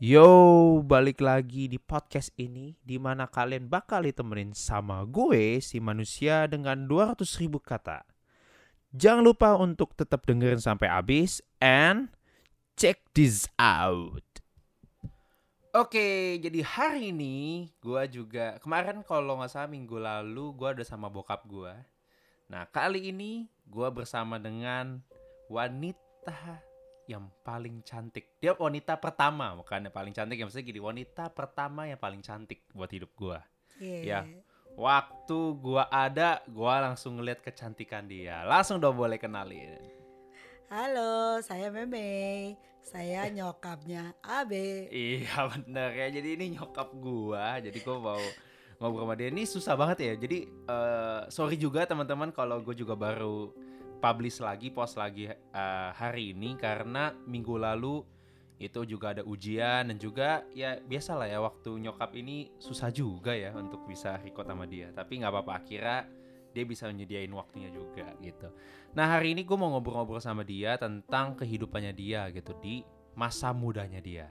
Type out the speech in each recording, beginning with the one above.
Yo, balik lagi di podcast ini di mana kalian bakal ditemenin sama gue si manusia dengan 200 ribu kata. Jangan lupa untuk tetap dengerin sampai habis and check this out. Oke, jadi hari ini gue juga kemarin kalau nggak salah minggu lalu gue ada sama bokap gue. Nah kali ini gue bersama dengan wanita yang paling cantik. Dia wanita pertama, bukan yang paling cantik. Yang maksudnya gini, wanita pertama yang paling cantik buat hidup gua. Iya. Ya. Waktu gua ada, gua langsung ngeliat kecantikan dia. Langsung dong boleh kenalin. Halo, saya Meme. Saya nyokapnya Abe. Iya bener ya. Jadi ini nyokap gua. Jadi gua mau ngobrol sama dia. Ini susah banget ya. Jadi eh, sorry juga teman-teman kalau gue juga baru publish lagi, post lagi eh, hari ini karena minggu lalu itu juga ada ujian dan juga ya biasa lah ya waktu nyokap ini susah juga ya untuk bisa record sama dia. Tapi nggak apa-apa akhirnya dia bisa nyediain waktunya juga gitu. Nah hari ini gue mau ngobrol-ngobrol sama dia tentang kehidupannya dia gitu di masa mudanya dia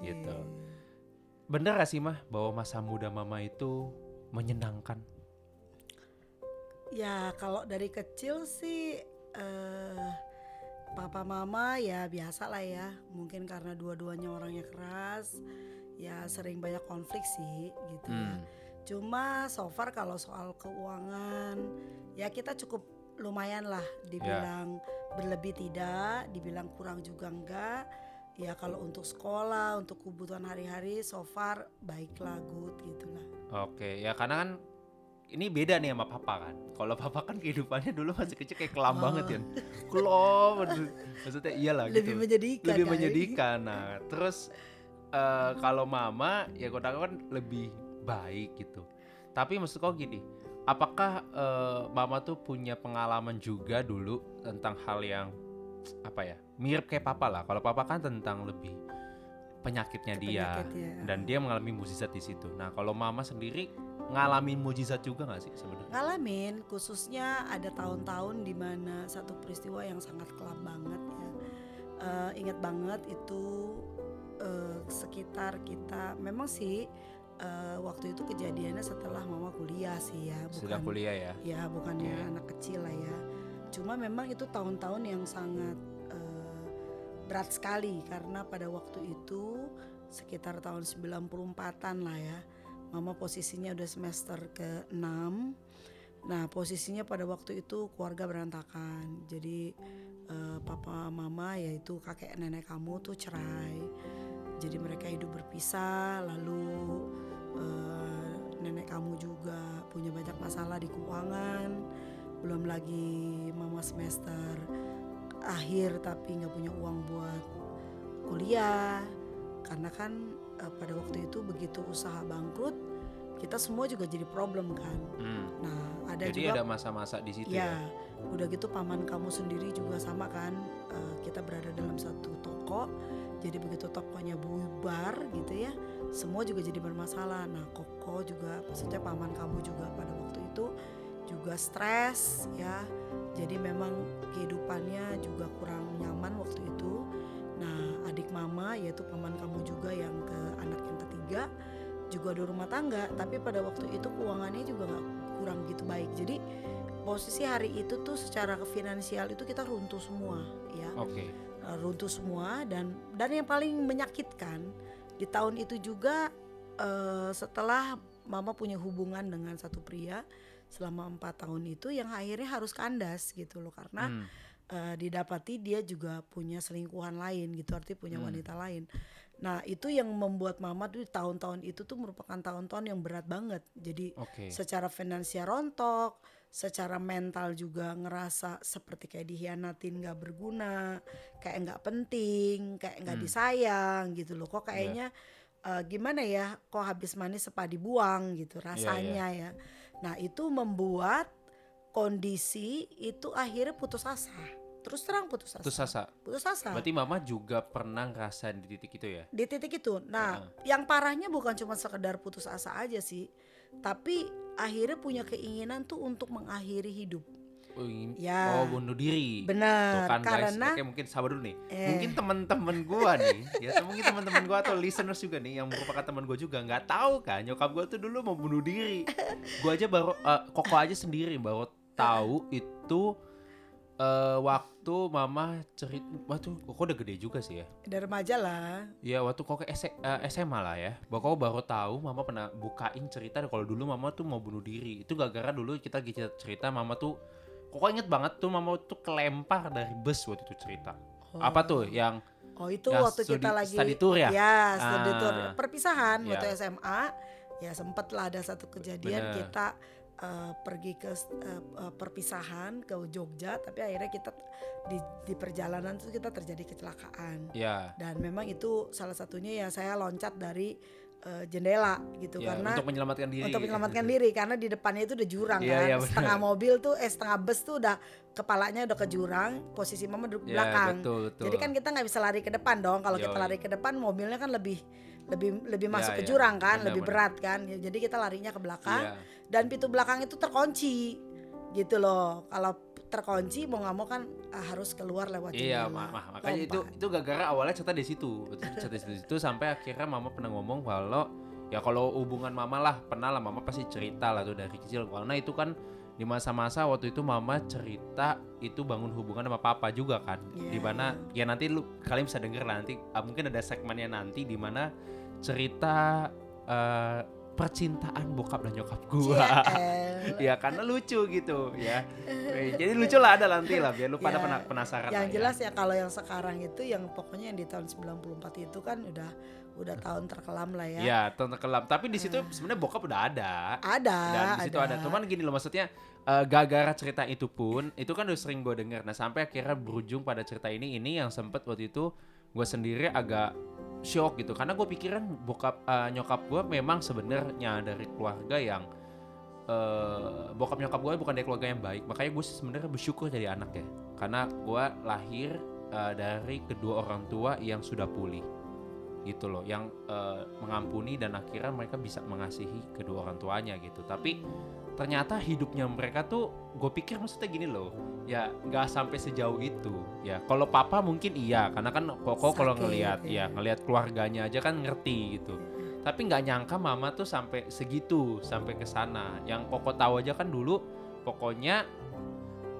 gitu. Bener gak sih mah bahwa masa muda mama itu menyenangkan? Ya kalau dari kecil sih eh papa mama ya biasa lah ya. Mungkin karena dua-duanya orangnya keras, ya sering banyak konflik sih gitu ya. Hmm. Cuma so far kalau soal keuangan ya kita cukup lumayan lah dibilang berlebih tidak, dibilang kurang juga enggak. Ya kalau untuk sekolah, untuk kebutuhan hari-hari so far baiklah good gitulah. Oke, ya karena kan ini beda nih sama papa kan. Kalau papa kan kehidupannya dulu masih kecil kayak kelam Oh. banget kan. Kelam, maksud- maksudnya iyalah gitu. Lebih menyedihkan. lebih menyedihkan. Nah, terus eh, kalau mama ya kota kan lebih baik gitu. Tapi maksud kau gini, apakah eh, mama tuh punya pengalaman juga dulu tentang hal yang apa ya mirip kayak papa lah. Kalau papa kan tentang lebih penyakitnya dia Penyakitnya. dan dia mengalami mukjizat di situ. Nah, kalau mama sendiri ngalamin mukjizat juga nggak sih sebenarnya? ngalamin khususnya ada tahun-tahun di mana satu peristiwa yang sangat kelam banget ya Eh, ingat banget itu eh, sekitar kita memang sih eh, waktu itu kejadiannya setelah mama kuliah sih ya Sudah bukan kuliah ya. ya bukannya Oke. anak kecil lah ya cuma memang itu tahun-tahun yang sangat eh, berat sekali karena pada waktu itu sekitar tahun 94-an lah ya mama posisinya udah semester ke-6 nah posisinya pada waktu itu keluarga berantakan. Jadi eh, papa mama yaitu kakek nenek kamu tuh cerai. Jadi mereka hidup berpisah lalu eh, nenek kamu juga punya banyak masalah di keuangan. Belum lagi mama semester akhir tapi nggak punya uang buat kuliah. Karena kan eh, pada waktu itu begitu usaha bangkrut kita semua juga jadi problem kan Hmm. nah ada Jadi juga ada masa-masa di situ ya ya. udah gitu paman kamu sendiri juga sama kan eh, kita berada dalam satu toko jadi begitu tokonya bubar gitu ya semua juga jadi bermasalah nah koko juga maksudnya paman kamu juga pada waktu itu juga stres ya jadi memang kehidupannya juga kurang nyaman waktu itu nah adik mama yaitu paman kamu juga yang ke anak yang ketiga juga ada rumah tangga tapi pada waktu itu keuangannya juga nggak kurang gitu baik jadi posisi hari itu tuh secara finansial itu kita runtuh semua ya Oke. Uh, runtuh semua dan dan yang paling menyakitkan di tahun itu juga eh, setelah mama punya hubungan dengan satu pria selama empat tahun itu yang akhirnya harus kandas gitu loh karena Hmm. eh, didapati dia juga punya selingkuhan lain gitu artinya punya Hmm. wanita lain nah itu yang membuat mama tuh tahun-tahun itu tuh merupakan tahun-tahun yang berat banget jadi Oke. secara finansial rontok, secara mental juga ngerasa seperti kayak dihianatin nggak berguna, kayak nggak penting, kayak nggak Hmm. disayang gitu loh. Kok kayaknya eh, gimana ya? Kok habis manis sepa dibuang gitu rasanya ya. Nah itu membuat kondisi itu akhirnya putus asa. Terus terang putus asa. Terus Sasa, Putus asa. berarti mama juga pernah ngerasain di titik itu ya? di titik itu. Nah, yang parahnya bukan cuma sekedar putus asa aja sih, tapi akhirnya punya keinginan tuh untuk mengakhiri hidup. oh, Ya. oh bunuh diri. Benar, Tuh kan guys, karena- oke mungkin sabar dulu nih. Eh. Mungkin teman-teman gua nih, ya mungkin teman-teman gua atau listeners juga nih yang merupakan teman gua juga nggak tahu kan nyokap gua tuh dulu mau bunuh diri. Gua aja baru eh, koko aja sendiri baru tahu itu eh, waktu mama cerita waktu koko udah gede juga sih ya. Dari remaja lah. Iya waktu koko S- eh, SMA lah ya. Bahwa koko baru tahu mama pernah bukain cerita kalau dulu mama tuh mau bunuh diri. Itu gara-gara dulu kita cerita, mama tuh koko inget banget tuh mama tuh kelempar dari bus waktu itu cerita. Apa tuh yang Oh itu Ya, waktu studi- kita lagi study tour ya? Ya, study tour. Ah. Perpisahan Ya. waktu SMA. Ya sempet lah ada satu kejadian Bener. kita eh, pergi ke eh, perpisahan ke Jogja, tapi akhirnya kita di, di perjalanan itu kita terjadi kecelakaan. ya Dan memang itu salah satunya ya saya loncat dari eh, jendela gitu ya karena untuk menyelamatkan diri. untuk menyelamatkan diri karena di depannya itu udah jurang Iya, kan benar. setengah mobil tuh eh setengah bus tuh udah kepalanya udah ke jurang posisi mama duduk di Ya, belakang betul, betul. jadi kan kita nggak bisa lari ke depan dong kalau kita lari ke depan mobilnya kan lebih lebih lebih Ya, masuk ke ya. jurang kan Benar, lebih benar. berat kan Ya, jadi kita larinya ke belakang Iya. dan pintu belakang itu terkunci gitu loh kalau terkunci mau nggak mau kan ah, harus keluar lewat Iya, jendela. ma- ma- makanya itu Lompat. itu gara-gara awalnya cerita di situ. Cerita di situ sampai akhirnya mama pernah ngomong kalau ya kalau hubungan mama lah pernah lah mama pasti cerita lah tuh dari kecil karena itu kan di masa-masa waktu itu mama cerita itu bangun hubungan sama papa juga kan Iya. di mana ya nanti lu kalian bisa denger lah nanti ah, mungkin ada segmennya nanti di mana cerita eh, percintaan bokap dan nyokap gua ya karena lucu gitu ya Eh, jadi lucu lah ada nanti lah biar lu pada Ya, pena- penasaran yang lah ya. jelas ya kalau yang sekarang itu yang pokoknya yang di tahun 94 itu kan udah udah tahun terkelam lah ya. Ya, tonton kelam. Tapi di situ sebenarnya bokap udah ada. Ada, Dan di situ ada. Cuman gini loh maksudnya eh, gara-gara cerita itu pun itu kan udah sering gue denger. Nah sampai akhirnya berujung pada cerita ini ini yang sempet waktu itu gue sendiri agak shock gitu. Karena gue pikiran bokap eh, nyokap gue memang sebenarnya dari keluarga yang eh, bokap nyokap gue bukan dari keluarga yang baik. Makanya gue sebenarnya bersyukur jadi anak ya. Karena gue lahir eh, dari kedua orang tua yang sudah pulih gitu loh. Yang eh, mengampuni dan akhirnya mereka bisa mengasihi kedua orang tuanya gitu. Tapi ternyata hidupnya mereka tuh gue pikir maksudnya gini loh ya nggak sampai sejauh itu ya. Kalau papa mungkin iya karena kan koko kalau ngelihat ya. ya ngelihat keluarganya aja kan ngerti gitu. Tapi nggak nyangka mama tuh sampai segitu sampai ke sana. Yang koko tahu aja kan dulu pokoknya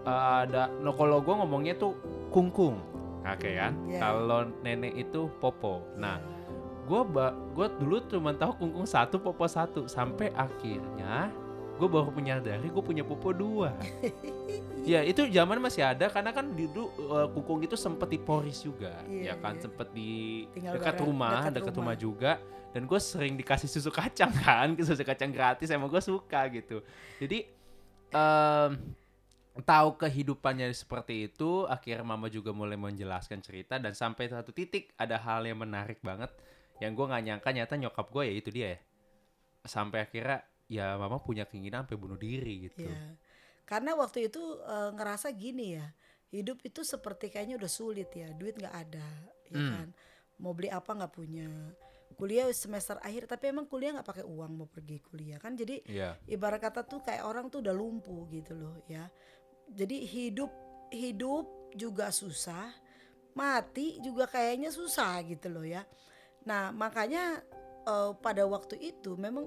eh, ada no kalau gue ngomongnya tuh kungkung. Oke kan? Iya. kalau nenek itu popo. Nah gue gue dulu cuma tahu kungkung satu popo satu. Sampai akhirnya gue baru menyadari gue punya popo dua. Ya itu zaman masih ada karena kan dulu eh, kungkung itu sempet di Poris juga Iya, ya kan? iya. sempet di Tinggal dekat bareng- rumah dekat dekat rumah. rumah juga. Dan gue sering dikasih susu kacang kan? Susu kacang gratis emang gue suka gitu. Jadi em, tahu kehidupannya seperti itu akhirnya mama juga mulai menjelaskan cerita. Dan sampai satu titik ada hal yang menarik banget yang gue nggak nyangka nyata nyokap gue ya itu dia ya. Sampai akhirnya ya mama punya keinginan sampai bunuh diri gitu Iya. Karena waktu itu eh, ngerasa gini ya, hidup itu seperti kayaknya udah sulit ya, duit nggak ada, ya Hmm. kan. Mau beli apa nggak punya. Kuliah semester akhir, tapi emang kuliah nggak pakai uang mau pergi kuliah kan. Jadi Iya ibarat kata tuh kayak orang tuh udah lumpuh gitu loh ya. Jadi hidup hidup juga susah, mati juga kayaknya susah gitu loh ya. Nah makanya eh, pada waktu itu memang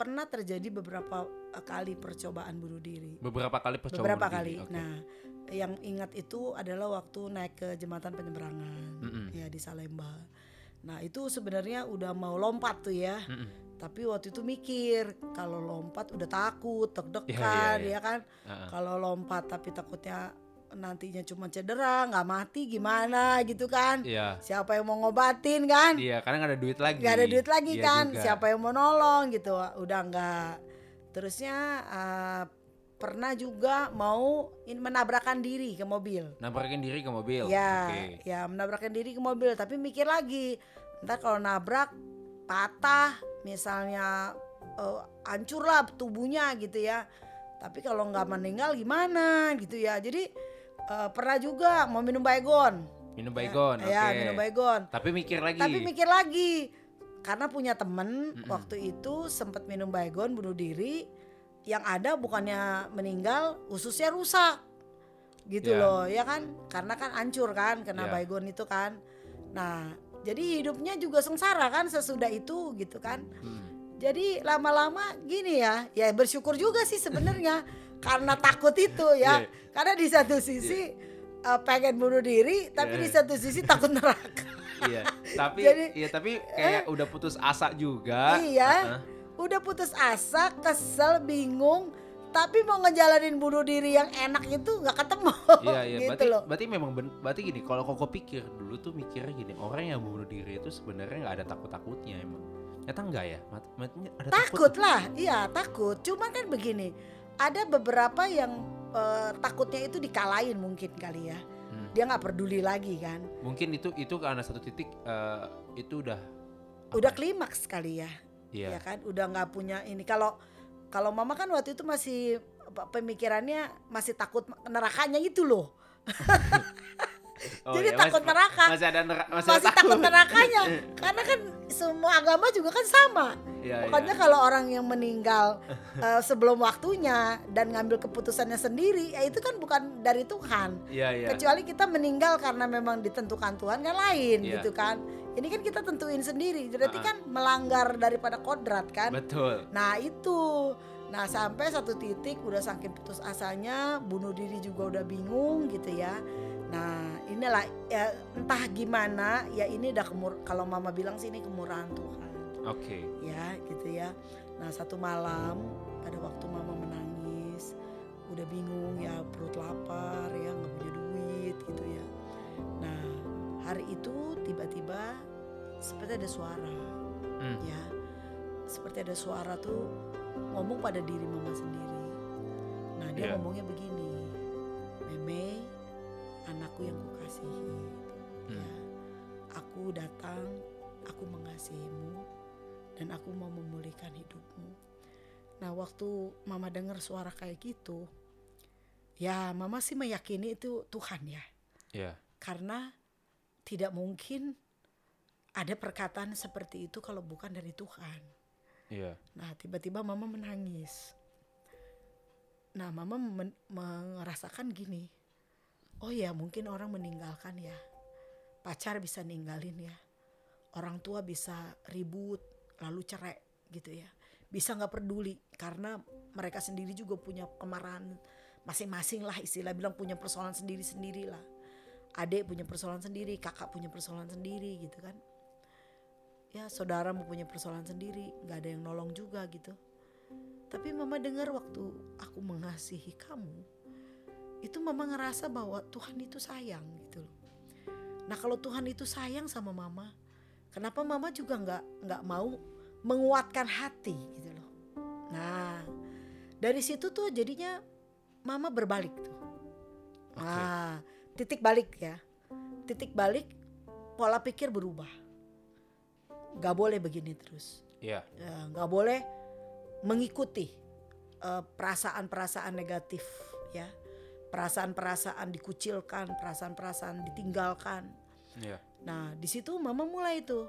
pernah terjadi beberapa eh, kali percobaan bunuh diri. beberapa kali percobaan beberapa bunuh kali. diri, oke. Nah yang ingat itu adalah waktu naik ke jembatan penyeberangan Mm-mm. ya di Salemba. Nah itu sebenarnya udah mau lompat tuh ya. Mm-mm. Tapi waktu itu mikir kalau lompat udah takut, Iya, deg-degan iya, iya. ya kan. Heeh. Kalau lompat tapi takutnya nantinya cuma cedera, nggak mati gimana gitu kan. Iya Siapa yang mau ngobatin kan? Iya, karena nggak ada duit lagi. Nggak ada duit lagi Iya kan. juga. Siapa yang mau nolong gitu. Udah nggak. Terusnya eh, pernah juga mau in, menabrakkan diri ke mobil. Nabrakin diri ke mobil. Ya, Oke. ya menabrakkan diri ke mobil, tapi mikir lagi, ntar kalau nabrak patah, misalnya eh, hancur lah tubuhnya gitu ya. Tapi kalau nggak meninggal gimana gitu ya. Jadi eh, pernah juga mau minum baygon. Minum baygon. Oke. Ya, minum baygon. Tapi mikir lagi. Tapi mikir lagi, karena punya temen Mm-mm. waktu itu sempat minum baygon bunuh diri. Yang ada bukannya meninggal, ususnya rusak. gitu Iya. loh ya kan karena kan hancur kan kena Iya. baygon itu kan nah jadi hidupnya juga sengsara kan sesudah itu gitu kan Hmm. jadi lama-lama gini ya ya bersyukur juga sih sebenarnya karena takut itu ya Iya. karena di satu sisi eh, pengen bunuh diri tapi Iya. di satu sisi takut neraka Iya, tapi Jadi- iya tapi kayak udah putus asa juga. Iya. Heeh. udah putus asa kesel bingung tapi mau ngejalanin bunuh diri yang enak itu nggak ketemu Iya iya, gitu berarti loh berarti memang ben- berarti gini, kalau koko pikir dulu tuh mikirnya gini, orang yang bunuh diri itu sebenarnya nggak ada takut-takutnya emang. Ternyata enggak ya? Mat- maksudnya ada takut takut. lah iya takut cuman kan begini ada beberapa yang eh, takutnya itu dikalahin mungkin kali ya Hmm. dia nggak peduli lagi kan Mungkin itu itu karena satu titik eh, itu udah udah ya? klimaks kali ya Iya. ya kan udah nggak punya ini kalau kalau mama kan waktu itu masih pemikirannya masih takut nerakanya itu loh Oh, jadi iya, takut masih- neraka Masih ada nera- masih, masih, ada takut nerakanya karena kan semua agama juga kan sama Pokoknya iya. kalau orang yang meninggal eh, sebelum waktunya dan ngambil keputusannya sendiri, ya itu kan bukan dari Tuhan. Iya iya. Kecuali kita meninggal karena memang ditentukan Tuhan kan lain Iya. gitu kan. Ini kan kita tentuin sendiri, berarti Ah, ah. kan melanggar daripada kodrat kan. Betul. Nah itu, nah sampai satu titik udah saking putus asanya, bunuh diri juga udah bingung gitu ya. Nah inilah ya entah gimana ya ini udah kemur kalau mama bilang sih ini kemurahan Tuhan Oke. ya gitu ya. Nah satu malam pada waktu mama menangis, udah bingung ya perut lapar ya nggak punya duit gitu ya. Nah hari itu tiba-tiba seperti ada suara Hmm. ya, seperti ada suara tuh ngomong pada diri mama sendiri. Nah dia Iya. ngomongnya begini, Meme, anakku yang kukasihi, Hmm. ya, aku datang, aku mengasihimu, dan aku mau memulihkan hidupmu. Nah waktu mama dengar suara kayak gitu, ya mama sih meyakini itu Tuhan ya, Iya. karena tidak mungkin ada perkataan seperti itu kalau bukan dari Tuhan. Iya. Nah tiba-tiba mama menangis. Nah mama men- merasakan gini, oh ya mungkin orang meninggalkan ya, pacar bisa ninggalin ya, orang tua bisa ribut lalu cerai gitu ya, bisa nggak peduli karena mereka sendiri juga punya kemarahan masing-masing lah istilah bilang punya persoalan sendiri-sendiri lah, adik punya persoalan sendiri, kakak punya persoalan sendiri gitu kan, ya saudara punya persoalan sendiri, nggak ada yang nolong juga gitu. Tapi mama dengar waktu aku mengasihi kamu, itu mama ngerasa bahwa Tuhan itu sayang gitu loh. Nah kalau Tuhan itu sayang sama mama, kenapa mama juga nggak nggak mau menguatkan hati gitu loh. Nah dari situ tuh jadinya mama berbalik tuh. Nah titik balik ya, titik balik pola pikir berubah. Gak boleh begini terus Iya. ya, nggak boleh mengikuti eh, perasaan-perasaan negatif ya perasaan-perasaan dikucilkan perasaan-perasaan ditinggalkan Iya. nah di situ mama mulai tuh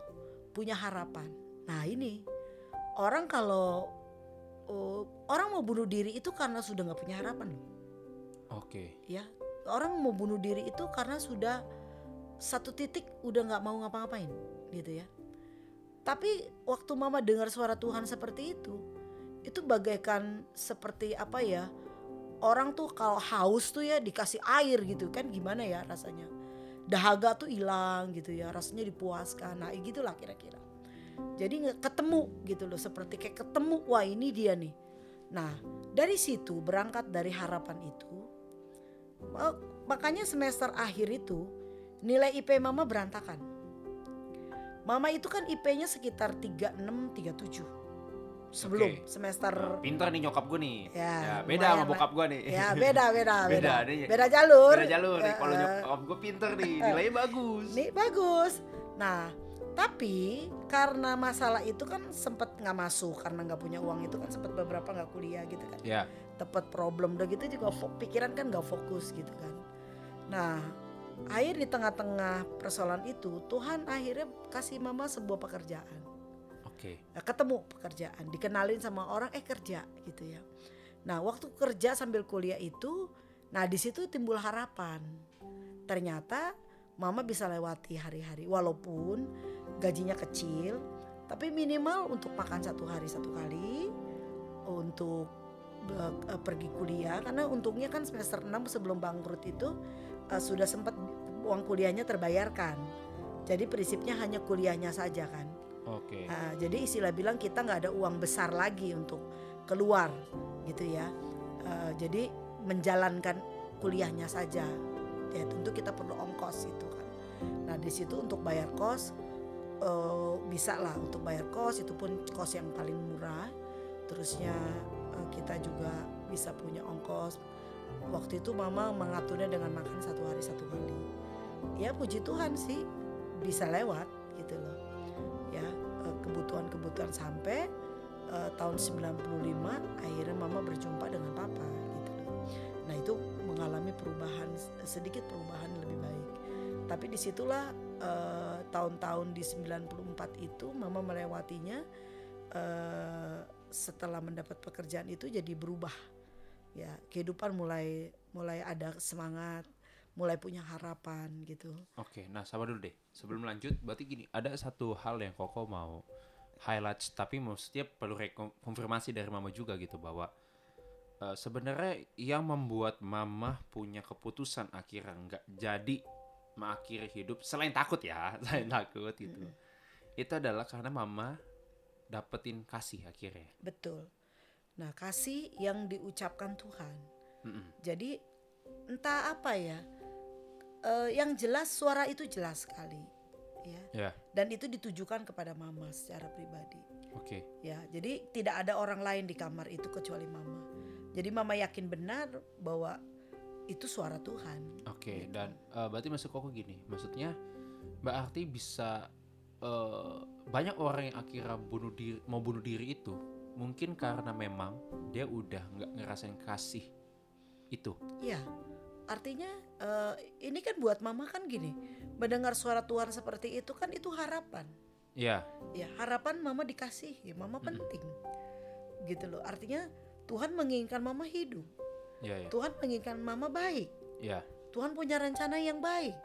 punya harapan nah ini orang kalau eh, orang mau bunuh diri itu karena sudah nggak punya harapan loh Oke. ya orang mau bunuh diri itu karena sudah satu titik udah nggak mau ngapa-ngapain gitu ya tapi waktu mama dengar suara Tuhan seperti itu itu bagaikan seperti apa ya orang tuh kalau haus tuh ya dikasih air gitu. Kan gimana ya rasanya? Dahaga tuh hilang gitu ya rasanya dipuaskan. Nah gitulah kira-kira. Jadi ketemu gitu loh seperti kayak ketemu wah ini dia nih. Nah dari situ berangkat dari harapan itu makanya semester akhir itu nilai IP mama berantakan. Mama itu kan IP-nya sekitar 36 37. Sebelum Oke. semester Pinter nih nyokap gue nih. Ya, beda sama bokap gue nih. ya beda beda beda. Beda, nih. Beda jalur. Beda jalur nih. Kalau Eh, nyokap gue pinter nih, nilainya bagus. Nih bagus. Nah, tapi karena masalah itu kan sempet nggak masuk karena nggak punya uang itu kan sempet beberapa nggak kuliah gitu kan. Ya. Tempat problem udah gitu juga pikiran kan nggak fokus gitu kan. Nah, akhir di tengah-tengah persoalan itu Tuhan akhirnya kasih mama sebuah pekerjaan. Oke. Nah, ketemu pekerjaan, dikenalin sama orang eh kerja gitu ya. Nah, waktu kerja sambil kuliah itu Nah di situ timbul harapan. Ternyata mama bisa lewati hari-hari walaupun gajinya kecil, tapi minimal untuk makan satu hari satu kali, untuk uh, pergi kuliah karena untungnya kan semester 6 sebelum bangkrut itu uh, sudah sempat uang kuliahnya terbayarkan. Jadi prinsipnya hanya kuliahnya saja kan. Oke. Uh, jadi istilah bilang kita nggak ada uang besar lagi untuk keluar gitu ya. Uh, jadi menjalankan kuliahnya saja. Ya tentu kita perlu ongkos itu kan. Nah di situ untuk bayar kos uh, bisa lah untuk bayar kos itu pun kos yang paling murah. Terusnya uh, kita juga bisa punya ongkos. Waktu itu mama mengaturnya dengan makan satu hari satu kali. Ya puji Tuhan sih bisa lewat gitu loh. Kebutuhan-kebutuhan sampai uh, tahun 95 akhirnya mama berjumpa dengan papa gitu. Nah itu mengalami perubahan sedikit perubahan lebih baik. Tapi di situlah uh, tahun-tahun di 94 itu mama melewatinya uh, setelah mendapat pekerjaan itu jadi berubah. Ya kehidupan mulai mulai ada semangat, mulai punya harapan gitu. Oke, nah sabar dulu deh. Sebelum lanjut, berarti gini, ada satu hal yang Koko mau highlight, tapi maksudnya perlu konfirmasi dari Mama juga gitu bahwa uh, sebenarnya yang membuat Mama punya keputusan akhirnya nggak jadi mengakhiri hidup selain takut ya, selain takut gitu. Mm. Itu adalah karena Mama dapetin kasih akhirnya. Betul. Nah kasih yang diucapkan Tuhan. Mm -mm. Jadi entah apa ya uh, yang jelas suara itu jelas sekali ya yeah. dan itu ditujukan kepada mama secara pribadi oke okay. ya jadi tidak ada orang lain di kamar itu kecuali mama jadi mama yakin benar bahwa itu suara Tuhan oke okay. gitu. dan uh, berarti masuk kok gini maksudnya mbak Arti bisa uh, banyak orang yang akhirnya bunuh diri mau bunuh diri itu mungkin karena memang dia udah nggak ngerasain kasih itu. Iya. Artinya uh, ini kan buat mama kan gini, mendengar suara Tuhan seperti itu kan itu harapan. Iya. Ya, harapan mama dikasihi, mama mm -hmm. penting. Gitu loh. Artinya Tuhan menginginkan mama hidup. Iya, ya. Tuhan menginginkan mama baik. Iya. Tuhan punya rencana yang baik.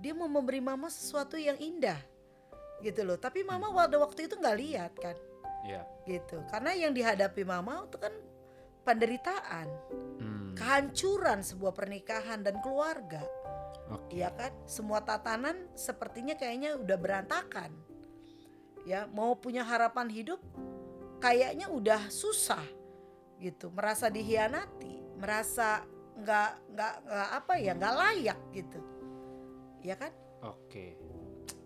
Dia mau memberi mama sesuatu yang indah. Gitu loh. Tapi mama pada waktu itu nggak lihat kan. Iya. Gitu. Karena yang dihadapi mama itu kan penderitaan. Hmm kehancuran sebuah pernikahan dan keluarga. Okay. Ya kan? Semua tatanan sepertinya kayaknya udah berantakan. Ya, mau punya harapan hidup kayaknya udah susah gitu, merasa dihianati, merasa nggak nggak nggak apa ya, nggak layak gitu. Ya kan? Oke. Okay.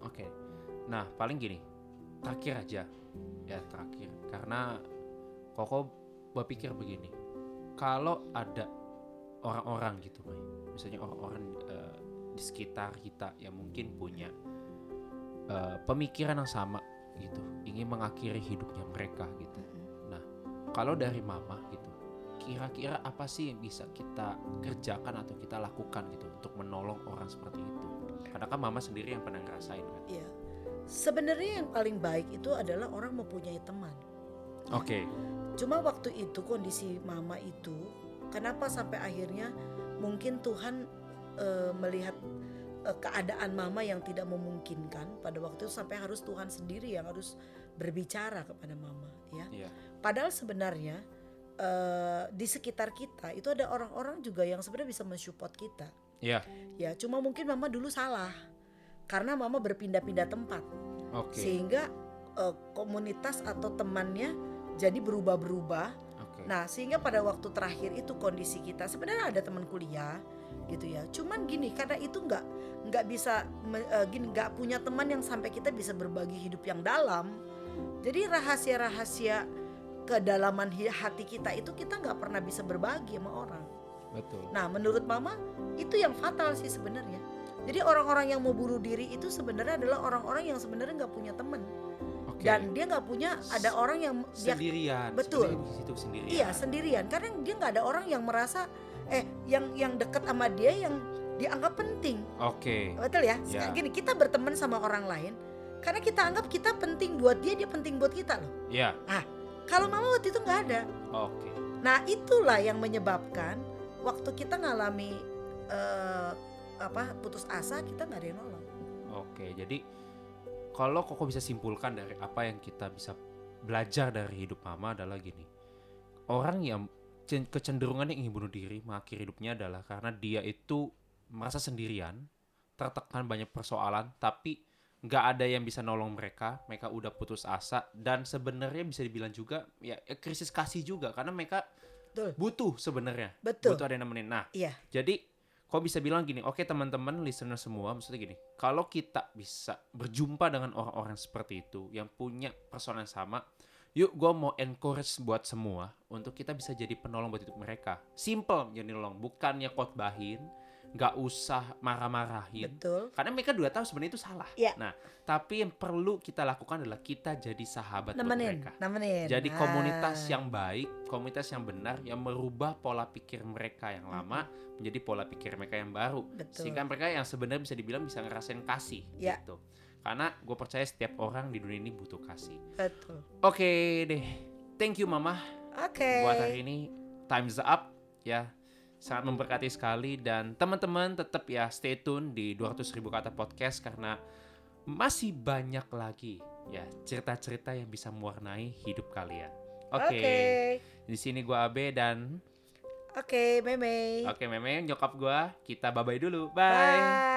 Oke. Okay. Nah, paling gini. Terakhir aja. Ya, terakhir. Karena Koko berpikir begini. Kalau ada orang-orang gitu misalnya orang-orang uh, di sekitar kita yang mungkin punya uh, pemikiran yang sama gitu ingin mengakhiri hidupnya mereka gitu. Nah kalau dari mama gitu kira-kira apa sih yang bisa kita kerjakan atau kita lakukan gitu untuk menolong orang seperti itu? Karena kan mama sendiri yang pernah ngerasain kan? Iya. Sebenarnya yang paling baik itu adalah orang mempunyai teman. Oke. Okay. cuma waktu itu kondisi mama itu Kenapa sampai akhirnya mungkin Tuhan uh, melihat uh, keadaan mama yang tidak memungkinkan pada waktu itu sampai harus Tuhan sendiri yang harus berbicara kepada mama ya. Yeah. Padahal sebenarnya uh, di sekitar kita itu ada orang-orang juga yang sebenarnya bisa mensupport kita. Iya. Ya, cuma mungkin mama dulu salah karena mama berpindah-pindah tempat. Okay. Sehingga uh, komunitas atau temannya jadi berubah-berubah Okay. Nah, sehingga pada waktu terakhir itu kondisi kita sebenarnya ada teman kuliah gitu ya. Cuman gini, karena itu nggak nggak bisa uh, gini nggak punya teman yang sampai kita bisa berbagi hidup yang dalam. Jadi rahasia-rahasia kedalaman hati kita itu kita nggak pernah bisa berbagi sama orang. Betul. Nah, menurut mama itu yang fatal sih sebenarnya. Jadi orang-orang yang mau bunuh diri itu sebenarnya adalah orang-orang yang sebenarnya nggak punya teman okay. dan dia nggak punya ada orang yang sendirian dia, betul di situ sendirian iya sendirian karena dia nggak ada orang yang merasa eh yang yang dekat sama dia yang dianggap penting oke okay. betul ya yeah. gini kita berteman sama orang lain karena kita anggap kita penting buat dia dia penting buat kita loh iya yeah. ah kalau mama waktu itu nggak ada oke okay. nah itulah yang menyebabkan waktu kita ngalami eh, apa putus asa kita nggak ada yang nolong Oke, jadi kalau koko bisa simpulkan dari apa yang kita bisa belajar dari hidup mama adalah gini. Orang yang cen- kecenderungannya ingin bunuh diri, mengakhiri hidupnya adalah karena dia itu merasa sendirian, tertekan banyak persoalan, tapi nggak ada yang bisa nolong mereka, mereka udah putus asa dan sebenarnya bisa dibilang juga ya ya krisis kasih juga karena mereka betul butuh sebenarnya, butuh ada yang nemenin. Nah, iya jadi kau bisa bilang gini, oke teman-teman listener semua, maksudnya gini, kalau kita bisa berjumpa dengan orang-orang seperti itu yang punya persoalan yang sama, yuk gue mau encourage buat semua untuk kita bisa jadi penolong buat hidup mereka. Simple jadi nolong, bukannya khotbahin, nggak usah marah-marahin. betul Karena mereka juga tahu sebenarnya itu salah. Iya. Nah, tapi yang perlu kita lakukan adalah kita jadi sahabat buat nemenin mereka. nemenin Jadi Nah, komunitas yang baik, komunitas yang benar, yang merubah pola pikir mereka yang lama menjadi pola pikir mereka yang baru. betul Sehingga mereka yang sebenarnya bisa dibilang bisa ngerasain kasih Ya. gitu. Karena gue percaya setiap orang di dunia ini butuh kasih. betul Oke deh, thank you mama oke buat hari ini. Time's up ya. Sangat memberkati sekali dan teman-teman tetap ya stay tune di 200 ribu kata podcast karena masih banyak lagi ya cerita-cerita yang bisa mewarnai hidup kalian. Oke. oke Di sini gua Abe dan oke meme oke Meme nyokap gua kita bye-bye dulu. bye